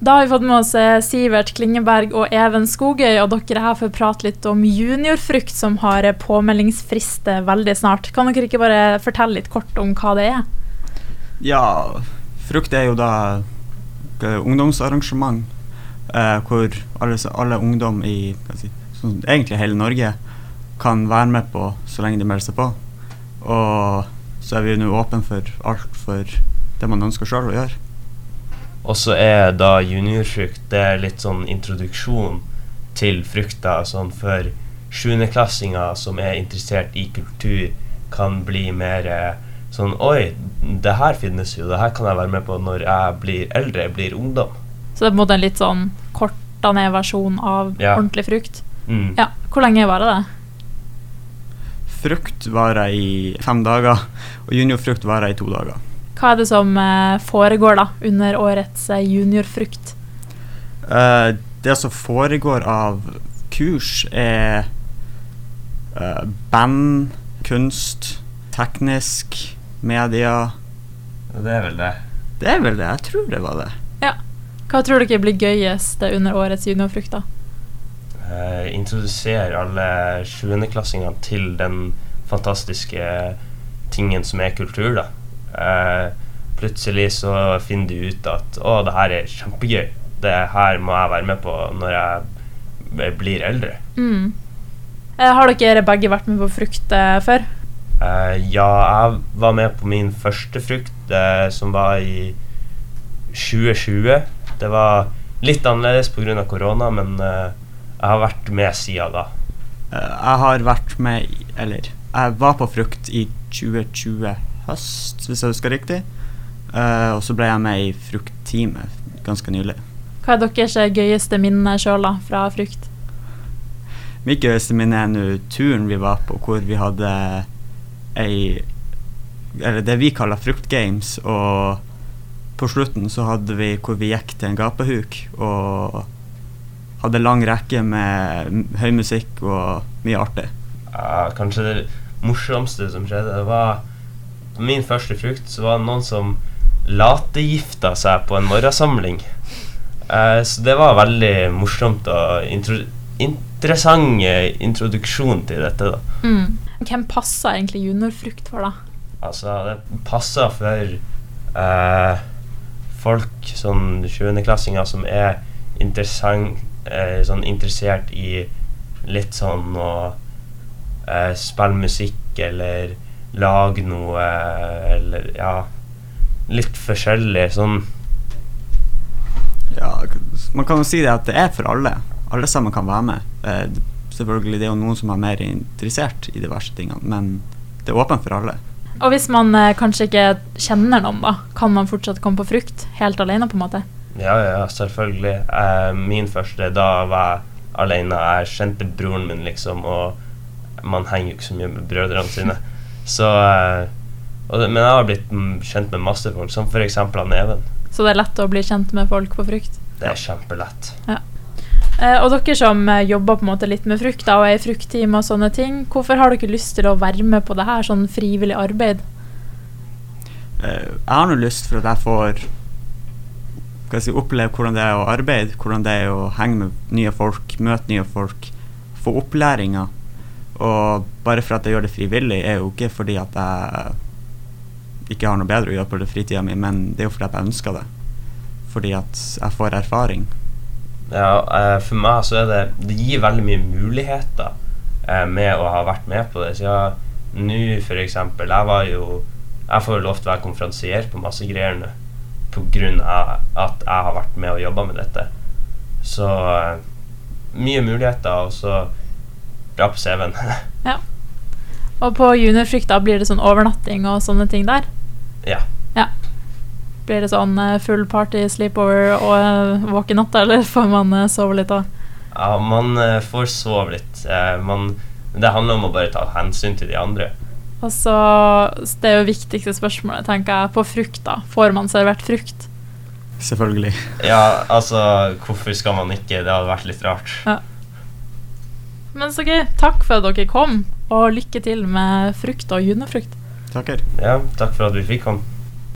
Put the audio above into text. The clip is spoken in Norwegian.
Da har vi fått med oss eh, Sivert Klingeberg og Even Skogøy, og dere er her for å prate litt om juniorfrukt, som har eh, påmeldingsfrist eh, veldig snart. Kan dere ikke bare fortelle litt kort om hva det er? Ja, frukt er jo da ungdomsarrangement eh, hvor alle, alle ungdom i si, sånn, egentlig hele Norge kan være med på så lenge de melder seg på. Og så er vi nå åpne for alt for det man ønsker sjøl å gjøre. Og så er da juniorfrukt det er litt sånn introduksjon til frukta, sånn for sjuendeklassinger som er interessert i kultur, kan bli mer eh, sånn Oi, det her finnes jo, det her kan jeg være med på når jeg blir eldre, jeg blir ungdom. Så det er på en måte en litt sånn korta ned versjon av Ja. ordentlig frukt. Mm. Ja, Hvor lenge varer det? Frukt varer i fem dager, og juniorfrukt varer i to dager. Hva er det som eh, foregår da under årets eh, juniorfrukt? Eh, det som foregår av kurs, er eh, band, kunst, teknisk, media. Det er vel det. Det er vel det. Jeg tror det var det. Ja. Hva tror dere blir gøyest under årets juniorfrukt? da? Introdusere alle sjuendeklassingene til den fantastiske tingen som er kultur, da. Eh, plutselig så finner du ut at å, det her er kjempegøy. Det her må jeg være med på når jeg blir eldre. Mm. Eh, har dere begge vært med på frukt eh, før? Eh, ja, jeg var med på min første frukt, eh, som var i 2020. Det var litt annerledes pga. korona, men eh, jeg har vært med siden da. Eh, jeg har vært med Eller, jeg var på frukt i 2020 høst, hvis jeg husker riktig. Uh, og så ble jeg med i fruktteamet ganske nylig. Hva er deres gøyeste minne sjøl fra frukt? Mitt gøyeste minne er nå turen vi var på, hvor vi hadde ei Eller det vi kaller fruktgames, og på slutten så hadde vi hvor vi gikk til en gapahuk og hadde lang rekke med høy musikk og mye artig. Ja, kanskje det morsomste som skjedde, det var min første frukt, så var det noen som lategifta seg på en morgensamling. Eh, så det var veldig morsomt og intro interessant introduksjon til dette, da. Mm. Hvem passer egentlig juniorfrukt for, da? Altså, det passer for eh, folk, sånn 20.-klassinger, som er eh, sånn interessert i litt sånn å eh, spille musikk eller lage noe, eller ja Litt forskjellig sånn Ja, man kan jo si det at det er for alle. Alle sammen kan være med. Eh, selvfølgelig det er jo noen som er mer interessert i diverse tingene, men det er åpent for alle. Og hvis man eh, kanskje ikke kjenner noen, da, kan man fortsatt komme på frukt helt alene, på en måte? Ja, ja, selvfølgelig. Eh, min første, da var jeg alene. Jeg kjente broren min, liksom, og man henger jo ikke så mye med brødrene sine. Så eh, og det, Men jeg har blitt kjent med masse folk, som f.eks. han Even. Så det er lett å bli kjent med folk på frukt. Det er kjempelett. Eh, og dere som eh, jobber på en måte litt med frukt da, og er i fruktteam og sånne ting, hvorfor har dere lyst til å være med på det her, sånn frivillig arbeid? Eh, jeg har nå lyst for at jeg får skal jeg si, oppleve hvordan det er å arbeide, hvordan det er å henge med nye folk, møte nye folk, få opplæringa. Og bare for at jeg gjør det frivillig, er jo ikke fordi at jeg ikke har noe bedre å gjøre på fritida mi, men det er jo fordi at jeg ønsker det. Fordi at jeg får erfaring. Ja, eh, for meg så er det Det gir veldig mye muligheter eh, med å ha vært med på det. Så ja, nå eksempel Jeg var jo Jeg får jo lov til å være konferansier på masse greier nå av at jeg har vært med og jobba med dette. Så eh, mye muligheter, og så bra på CV-en. Og på juniorfrykt da blir det sånn overnatting og sånne ting der? ja. Blir det sånn eh, full party, sleepover og uh, våken natta, eller får man eh, sove litt da? ja, man eh, får sove litt. Eh, man, det handler om å bare ta hensyn til de andre. Og så, Det er jo viktigste spørsmålet, tenker jeg. På frukt, da. Får man servert frukt? Selvfølgelig. Ja, altså, hvorfor skal man ikke? Det hadde vært litt rart. Men så gøy. Takk for at dere kom, og lykke til med frukt og junefrukt. Takker. Ja, takk for at vi fikk komme.